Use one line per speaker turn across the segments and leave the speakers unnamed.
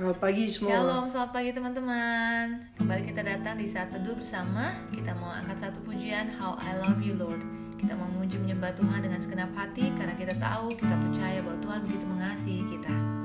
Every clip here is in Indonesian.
Selamat pagi semua.
Shalom, selamat pagi teman-teman. Kembali kita datang di saat teduh bersama. Kita mau angkat satu pujian How I Love You Lord. Kita mau menyembah Tuhan dengan segenap hati karena kita tahu, kita percaya bahwa Tuhan begitu mengasihi kita.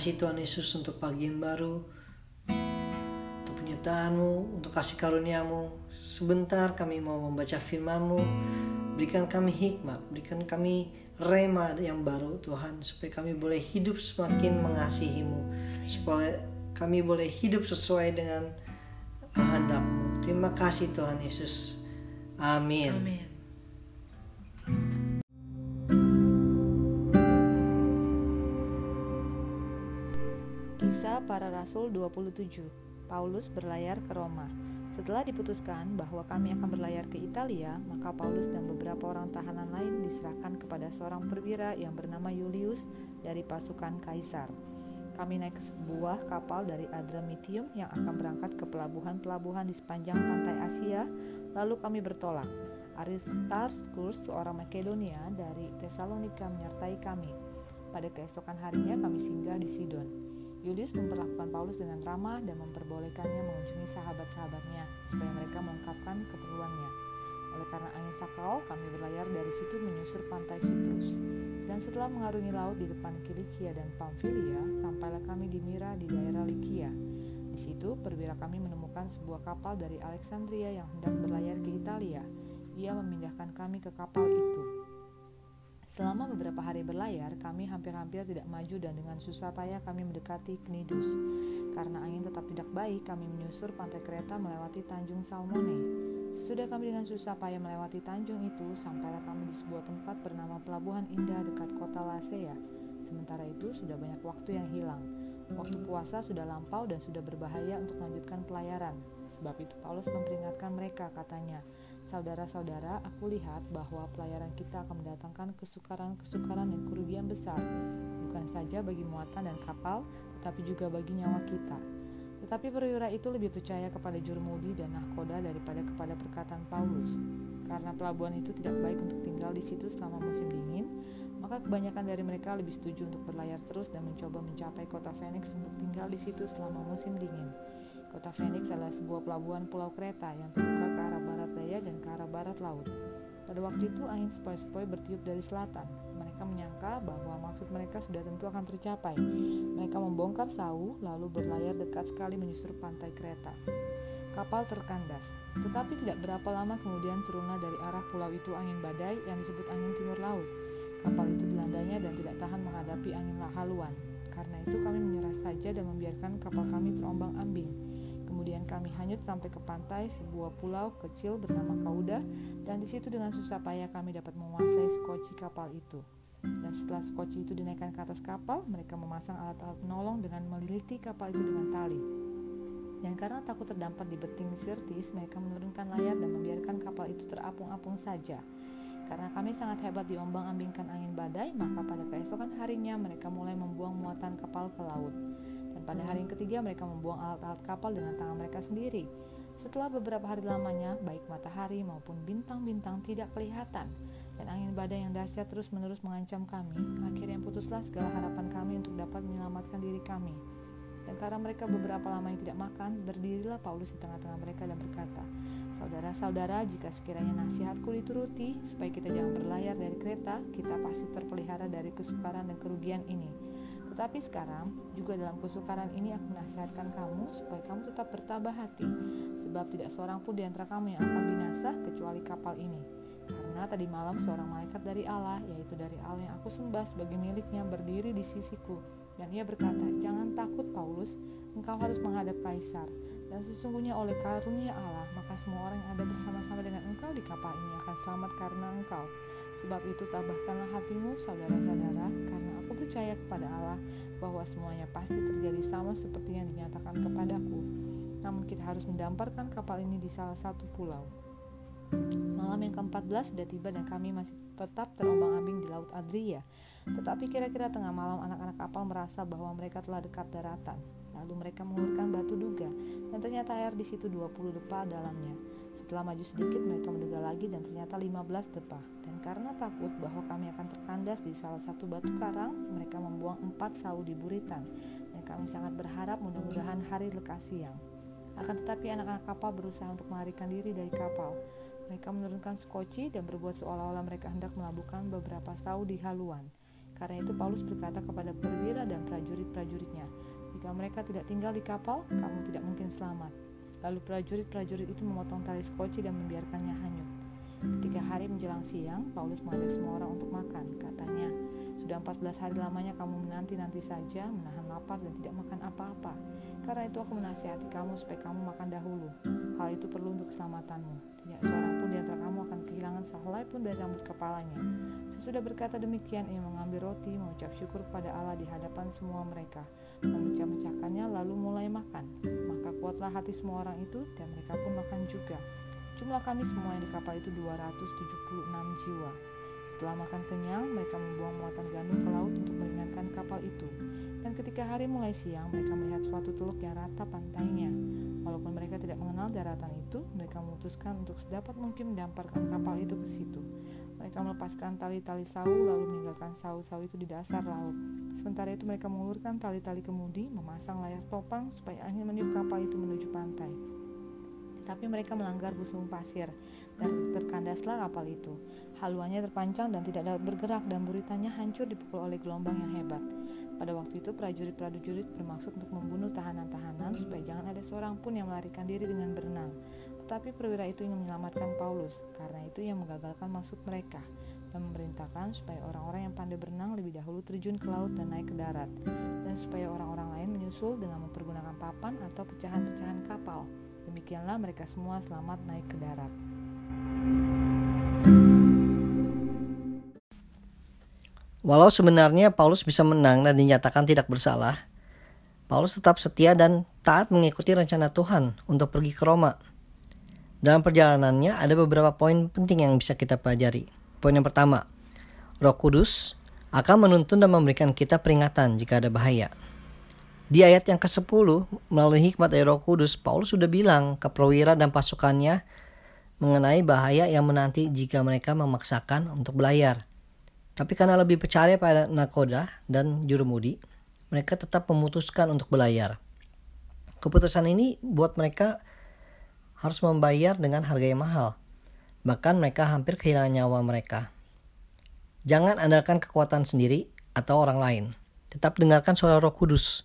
Kasih Tuhan Yesus untuk pagi yang baru, untuk penyertaanmu, untuk kasih karuniamu. Sebentar kami mau membaca firman-Mu, berikan kami hikmat, berikan kami rema yang baru Tuhan, supaya kami boleh hidup semakin mengasihi-Mu, supaya kami boleh hidup sesuai dengan kehendak-Mu. Terima kasih Tuhan Yesus. Amin.
Amin.
Para Rasul 27 Paulus berlayar ke Roma Setelah diputuskan bahwa kami akan berlayar ke Italia, maka Paulus dan beberapa orang tahanan lain diserahkan kepada seorang perwira yang bernama Julius dari pasukan Kaisar. Kami naik ke sebuah kapal dari Adramitium yang akan berangkat ke pelabuhan-pelabuhan di sepanjang pantai Asia, lalu kami bertolak. Aristarchus, seorang Makedonia dari Tesalonika menyertai kami. Pada keesokan harinya kami singgah di Sidon. Julius memperlakukan Paulus dengan ramah dan memperbolehkannya mengunjungi sahabat-sahabatnya supaya mereka mengungkapkan keperluannya.
Oleh karena angin sakau, kami berlayar dari situ menyusur pantai Siprus. Dan setelah mengarungi laut di depan Kilikia dan Pamfilia, sampailah kami di Mira di daerah Likia. Di situ, perwira kami menemukan sebuah kapal dari Alexandria yang hendak berlayar ke Italia. Ia memindahkan kami ke kapal itu. Selama beberapa hari berlayar, kami hampir-hampir tidak maju dan dengan susah payah kami mendekati Knidus. Karena angin tetap tidak baik, kami menyusur pantai kereta melewati Tanjung Salmone. Sesudah kami dengan susah payah melewati tanjung itu, sampailah kami di sebuah tempat bernama Pelabuhan Indah dekat kota Lasea. Sementara itu, sudah banyak waktu yang hilang. Waktu puasa sudah lampau dan sudah berbahaya untuk melanjutkan pelayaran. Sebab itu Paulus memperingatkan mereka, katanya, Saudara-saudara, aku lihat bahwa pelayaran kita akan mendatangkan kesukaran-kesukaran dan kerugian besar, bukan saja bagi muatan dan kapal, tetapi juga bagi nyawa kita. Tetapi perwira itu lebih percaya kepada jurumudi dan nahkoda daripada kepada perkataan Paulus. Karena pelabuhan itu tidak baik untuk tinggal di situ selama musim dingin, maka kebanyakan dari mereka lebih setuju untuk berlayar terus dan mencoba mencapai kota Phoenix untuk tinggal di situ selama musim dingin. Kota Phoenix adalah sebuah pelabuhan pulau kereta yang terbuka ke arah barat daya dan ke arah barat laut. Pada waktu itu angin sepoi-sepoi bertiup dari selatan. Mereka menyangka bahwa maksud mereka sudah tentu akan tercapai. Mereka membongkar sau lalu berlayar dekat sekali menyusur pantai kereta. Kapal terkandas, tetapi tidak berapa lama kemudian turunlah dari arah pulau itu angin badai yang disebut angin timur laut. Kapal itu dilandanya dan tidak tahan menghadapi angin haluan. Karena itu kami menyerah saja dan membiarkan kapal kami terombang-ambing. Kemudian kami hanyut sampai ke pantai sebuah pulau kecil bernama Kauda dan di situ dengan susah payah kami dapat menguasai skoci kapal itu. Dan setelah skoci itu dinaikkan ke atas kapal, mereka memasang alat-alat penolong dengan meliliti kapal itu dengan tali. Dan karena takut terdampar di beting sirtis, mereka menurunkan layar dan membiarkan kapal itu terapung-apung saja. Karena kami sangat hebat diombang-ambingkan angin badai, maka pada keesokan harinya mereka mulai membuang muatan kapal ke laut. Pada hari yang ketiga mereka membuang alat-alat kapal dengan tangan mereka sendiri. Setelah beberapa hari lamanya, baik matahari maupun bintang-bintang tidak kelihatan, dan angin badai yang dahsyat terus-menerus mengancam kami, akhirnya putuslah segala harapan kami untuk dapat menyelamatkan diri kami. Dan karena mereka beberapa lama yang tidak makan, berdirilah Paulus di tengah-tengah mereka dan berkata, Saudara-saudara, jika sekiranya nasihatku dituruti, supaya kita jangan berlayar dari kereta, kita pasti terpelihara dari kesukaran dan kerugian ini. Tetapi sekarang, juga dalam kesukaran ini aku menasihatkan kamu supaya kamu tetap bertabah hati, sebab tidak seorang pun di antara kamu yang akan binasa kecuali kapal ini. Karena tadi malam seorang malaikat dari Allah, yaitu dari Allah yang aku sembah sebagai miliknya, berdiri di sisiku. Dan ia berkata, jangan takut Paulus, engkau harus menghadap kaisar. Dan sesungguhnya oleh karunia Allah, maka semua orang yang ada bersama-sama dengan engkau di kapal ini akan selamat karena engkau. Sebab itu tabahkanlah hatimu, saudara-saudara, percaya kepada Allah bahwa semuanya pasti terjadi sama seperti yang dinyatakan kepadaku. Namun kita harus mendamparkan kapal ini di salah satu pulau. Malam yang ke-14 sudah tiba dan kami masih tetap terombang-ambing di Laut Adria. Tetapi kira-kira tengah malam anak-anak kapal merasa bahwa mereka telah dekat daratan. Lalu mereka mengulurkan batu duga dan ternyata air di situ 20 depa dalamnya. Setelah maju sedikit mereka menduga lagi dan ternyata 15 depa. Dan karena takut bahwa kami akan terkandas di salah satu batu karang, mereka membuang empat sau di buritan. Dan kami sangat berharap mudah-mudahan hari lekas siang. Akan tetapi anak-anak kapal berusaha untuk melarikan diri dari kapal. Mereka menurunkan skoci dan berbuat seolah-olah mereka hendak melabuhkan beberapa sau di haluan. Karena itu Paulus berkata kepada perwira dan prajurit-prajuritnya, jika mereka tidak tinggal di kapal, kamu tidak mungkin selamat. Lalu prajurit-prajurit itu memotong tali skoci dan membiarkannya hanyut. Ketika hari menjelang siang, Paulus mengajak semua orang untuk makan. Katanya, sudah 14 hari lamanya kamu menanti-nanti saja, menahan lapar dan tidak makan apa-apa. Karena itu aku menasihati kamu supaya kamu makan dahulu. Hal itu perlu untuk keselamatanmu. Tidak kehilangan sehelai pun dari rambut kepalanya. Sesudah berkata demikian, ia mengambil roti, mengucap syukur kepada Allah di hadapan semua mereka, memecah-mecahkannya lalu mulai makan. Maka kuatlah hati semua orang itu dan mereka pun makan juga. Jumlah kami semua yang di kapal itu 276 jiwa. Setelah makan kenyang, mereka membuang muatan gandum ke laut untuk meringankan kapal itu. Dan ketika hari mulai siang, mereka melihat suatu teluk yang rata pantainya. Walaupun mereka tidak mengenal daratan itu, mereka memutuskan untuk sedapat mungkin mendamparkan kapal itu ke situ. Mereka melepaskan tali-tali sau lalu meninggalkan sau-sau itu di dasar laut. Sementara itu mereka mengulurkan tali-tali kemudi, memasang layar topang supaya angin meniup kapal itu menuju pantai. Tetapi mereka melanggar busung pasir.
dan terkandaslah kapal itu. Haluannya terpancang dan tidak dapat bergerak dan buritannya hancur dipukul oleh gelombang yang hebat. Pada waktu itu prajurit-prajurit bermaksud untuk membunuh tahanan-tahanan supaya jangan ada seorang pun yang melarikan diri dengan berenang. Tetapi perwira itu ingin menyelamatkan Paulus, karena itu yang menggagalkan maksud mereka dan memerintahkan supaya orang-orang yang pandai berenang lebih dahulu terjun ke laut dan naik ke darat, dan supaya orang-orang lain menyusul dengan mempergunakan papan atau pecahan-pecahan kapal. Demikianlah mereka semua selamat naik ke darat.
Walau sebenarnya Paulus bisa menang dan dinyatakan tidak bersalah, Paulus tetap setia dan taat mengikuti rencana Tuhan untuk pergi ke Roma. Dalam perjalanannya ada beberapa poin penting yang bisa kita pelajari. Poin yang pertama, Roh Kudus akan menuntun dan memberikan kita peringatan jika ada bahaya. Di ayat yang ke-10, melalui hikmat dari Roh Kudus, Paulus sudah bilang ke perwira dan pasukannya mengenai bahaya yang menanti jika mereka memaksakan untuk belayar. Tapi karena lebih percaya pada nakoda dan jurumudi, mereka tetap memutuskan untuk belayar. Keputusan ini buat mereka harus membayar dengan harga yang mahal. Bahkan mereka hampir kehilangan nyawa mereka. Jangan andalkan kekuatan sendiri atau orang lain. Tetap dengarkan suara roh kudus.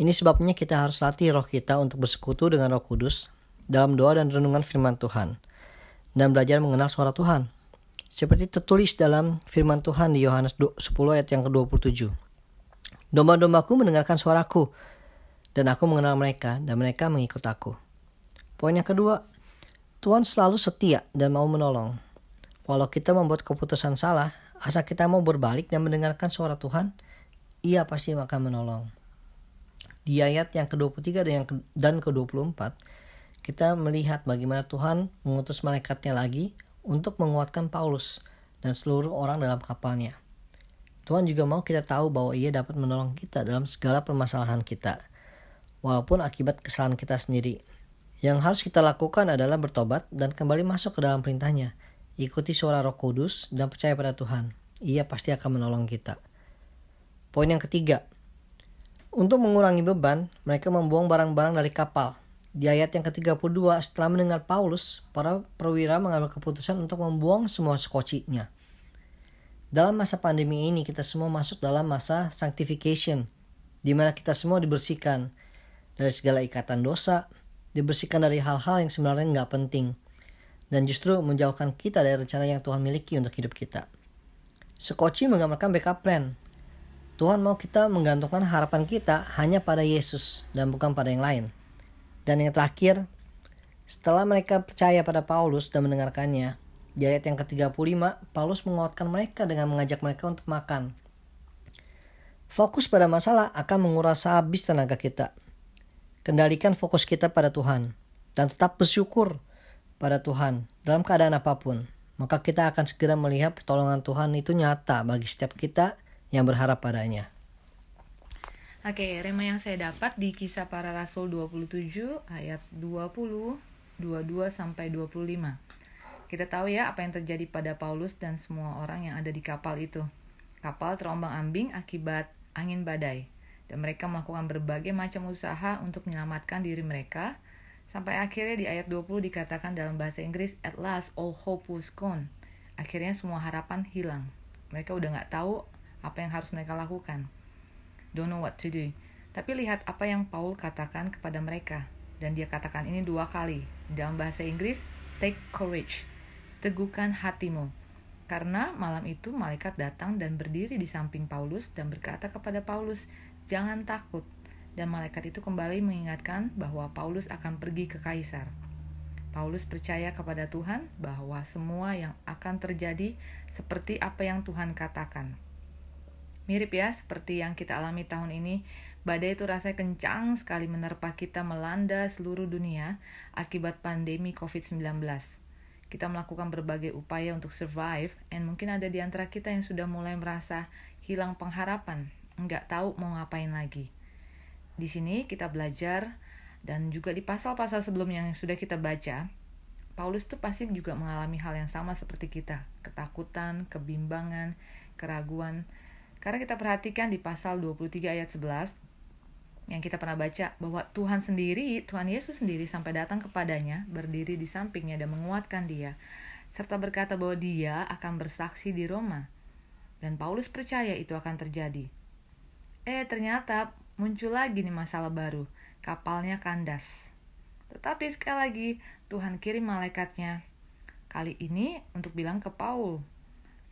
Ini sebabnya kita harus latih roh kita untuk bersekutu dengan roh kudus dalam doa dan renungan firman Tuhan. Dan belajar mengenal suara Tuhan. Seperti tertulis dalam firman Tuhan di Yohanes 10 ayat yang ke-27. Domba-dombaku mendengarkan suaraku, dan aku mengenal mereka, dan mereka mengikut aku. Poin yang kedua, Tuhan selalu setia dan mau menolong. Walau kita membuat keputusan salah, asal kita mau berbalik dan mendengarkan suara Tuhan, ia pasti akan menolong. Di ayat yang ke-23 dan ke-24, kita melihat bagaimana Tuhan mengutus malaikatnya lagi untuk menguatkan Paulus dan seluruh orang dalam kapalnya. Tuhan juga mau kita tahu bahwa ia dapat menolong kita dalam segala permasalahan kita, walaupun akibat kesalahan kita sendiri. Yang harus kita lakukan adalah bertobat dan kembali masuk ke dalam perintahnya. Ikuti suara roh kudus dan percaya pada Tuhan. Ia pasti akan menolong kita. Poin yang ketiga. Untuk mengurangi beban, mereka membuang barang-barang dari kapal di ayat yang ke-32, setelah mendengar Paulus, para perwira mengambil keputusan untuk membuang semua skocinya. Dalam masa pandemi ini, kita semua masuk dalam masa sanctification, di mana kita semua dibersihkan dari segala ikatan dosa, dibersihkan dari hal-hal yang sebenarnya nggak penting, dan justru menjauhkan kita dari rencana yang Tuhan miliki untuk hidup kita. Sekoci menggambarkan backup plan. Tuhan mau kita menggantungkan harapan kita hanya pada Yesus dan bukan pada yang lain. Dan yang terakhir, setelah mereka percaya pada Paulus dan mendengarkannya, di ayat yang ke-35, Paulus menguatkan mereka dengan mengajak mereka untuk makan. Fokus pada masalah akan menguras habis tenaga kita. Kendalikan fokus kita pada Tuhan dan tetap bersyukur pada Tuhan dalam keadaan apa pun. Maka kita akan segera melihat pertolongan Tuhan itu nyata bagi setiap kita yang berharap padanya.
Oke, rema yang saya dapat di kisah para rasul 27 ayat 20, 22 sampai 25. Kita tahu ya apa yang terjadi pada Paulus dan semua orang yang ada di kapal itu. Kapal terombang-ambing akibat angin badai dan mereka melakukan berbagai macam usaha untuk menyelamatkan diri mereka sampai akhirnya di ayat 20 dikatakan dalam bahasa Inggris at last all hope was gone. Akhirnya semua harapan hilang. Mereka udah nggak tahu apa yang harus mereka lakukan don't know what to do. Tapi lihat apa yang Paul katakan kepada mereka. Dan dia katakan ini dua kali. Dalam bahasa Inggris, take courage. Teguhkan hatimu. Karena malam itu malaikat datang dan berdiri di samping Paulus dan berkata kepada Paulus, jangan takut. Dan malaikat itu kembali mengingatkan bahwa Paulus akan pergi ke Kaisar. Paulus percaya kepada Tuhan bahwa semua yang akan terjadi seperti apa yang Tuhan katakan. Mirip ya seperti yang kita alami tahun ini, badai itu rasanya kencang sekali menerpa kita melanda seluruh dunia akibat pandemi COVID-19. Kita melakukan berbagai upaya untuk survive, and mungkin ada di antara kita yang sudah mulai merasa hilang pengharapan, nggak tahu mau ngapain lagi. Di sini kita belajar, dan juga di pasal-pasal sebelumnya yang sudah kita baca, Paulus tuh pasti juga mengalami hal yang sama seperti kita, ketakutan, kebimbangan, keraguan, karena kita perhatikan di pasal 23 ayat 11, yang kita pernah baca bahwa Tuhan sendiri, Tuhan Yesus sendiri sampai datang kepadanya, berdiri di sampingnya dan menguatkan dia, serta berkata bahwa dia akan bersaksi di Roma. Dan Paulus percaya itu akan terjadi. Eh, ternyata muncul lagi nih masalah baru. Kapalnya kandas. Tetapi sekali lagi, Tuhan kirim malaikatnya. Kali ini untuk bilang ke Paul,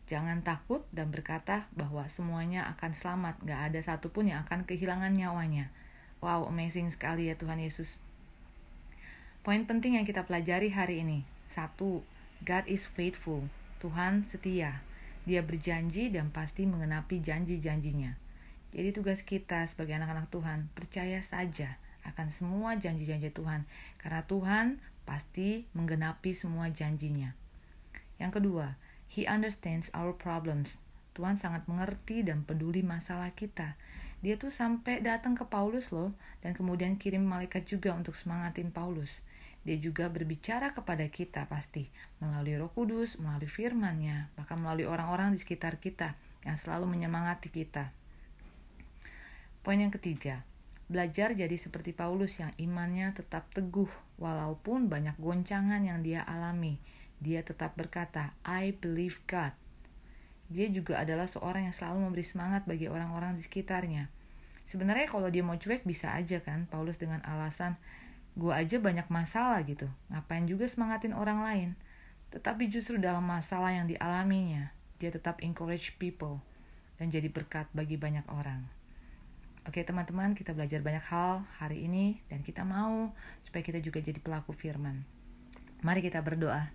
jangan takut dan berkata bahwa semuanya akan selamat. Gak ada satupun yang akan kehilangan nyawanya. Wow, amazing sekali ya Tuhan Yesus. Poin penting yang kita pelajari hari ini. Satu, God is faithful. Tuhan setia. Dia berjanji dan pasti mengenapi janji-janjinya. Jadi tugas kita sebagai anak-anak Tuhan, percaya saja akan semua janji-janji Tuhan. Karena Tuhan pasti menggenapi semua janjinya. Yang kedua, He understands our problems. Tuhan sangat mengerti dan peduli masalah kita dia tuh sampai datang ke Paulus loh dan kemudian kirim malaikat juga untuk semangatin Paulus. Dia juga berbicara kepada kita pasti melalui Roh Kudus, melalui firman-Nya, bahkan melalui orang-orang di sekitar kita yang selalu menyemangati kita. Poin yang ketiga, belajar jadi seperti Paulus yang imannya tetap teguh walaupun banyak goncangan yang dia alami. Dia tetap berkata, I believe God dia juga adalah seorang yang selalu memberi semangat bagi orang-orang di sekitarnya. Sebenarnya kalau dia mau cuek bisa aja kan, Paulus dengan alasan, gue aja banyak masalah gitu, ngapain juga semangatin orang lain. Tetapi justru dalam masalah yang dialaminya, dia tetap encourage people dan jadi berkat bagi banyak orang. Oke teman-teman, kita belajar banyak hal hari ini dan kita mau supaya kita juga jadi pelaku firman. Mari kita berdoa.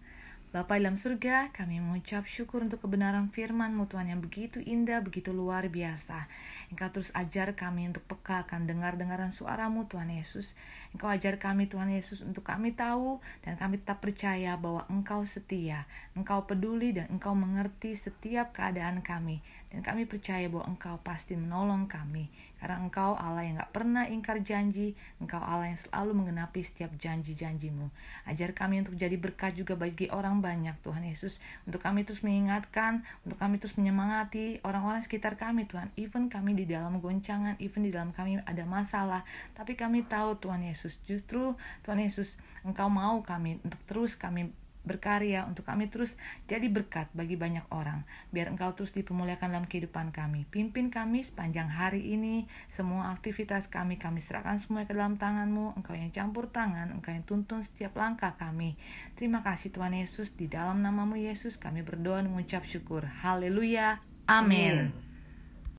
Bapa dalam surga, kami mengucap syukur untuk kebenaran firman-Mu Tuhan yang begitu indah, begitu luar biasa. Engkau terus ajar kami untuk peka akan dengar-dengaran suaramu Tuhan Yesus. Engkau ajar kami Tuhan Yesus untuk kami tahu dan kami tetap percaya bahwa Engkau setia, Engkau peduli dan Engkau mengerti setiap keadaan kami. Dan kami percaya bahwa Engkau pasti menolong kami. Karena Engkau Allah yang gak pernah ingkar janji, Engkau Allah yang selalu menggenapi setiap janji-janjimu. Ajar kami untuk jadi berkat juga bagi orang banyak Tuhan Yesus. Untuk kami terus mengingatkan, untuk kami terus menyemangati orang-orang sekitar kami Tuhan. Even kami di dalam goncangan, even di dalam kami ada masalah. Tapi kami tahu Tuhan Yesus, justru Tuhan Yesus Engkau mau kami untuk terus kami berkarya untuk kami terus jadi berkat bagi banyak orang. Biar engkau terus dipermuliakan dalam kehidupan kami. Pimpin kami sepanjang hari ini. Semua aktivitas kami, kami serahkan semua ke dalam tanganmu. Engkau yang campur tangan, engkau yang tuntun setiap langkah kami. Terima kasih Tuhan Yesus. Di dalam namamu Yesus kami berdoa mengucap syukur. Haleluya. Amin. Amin.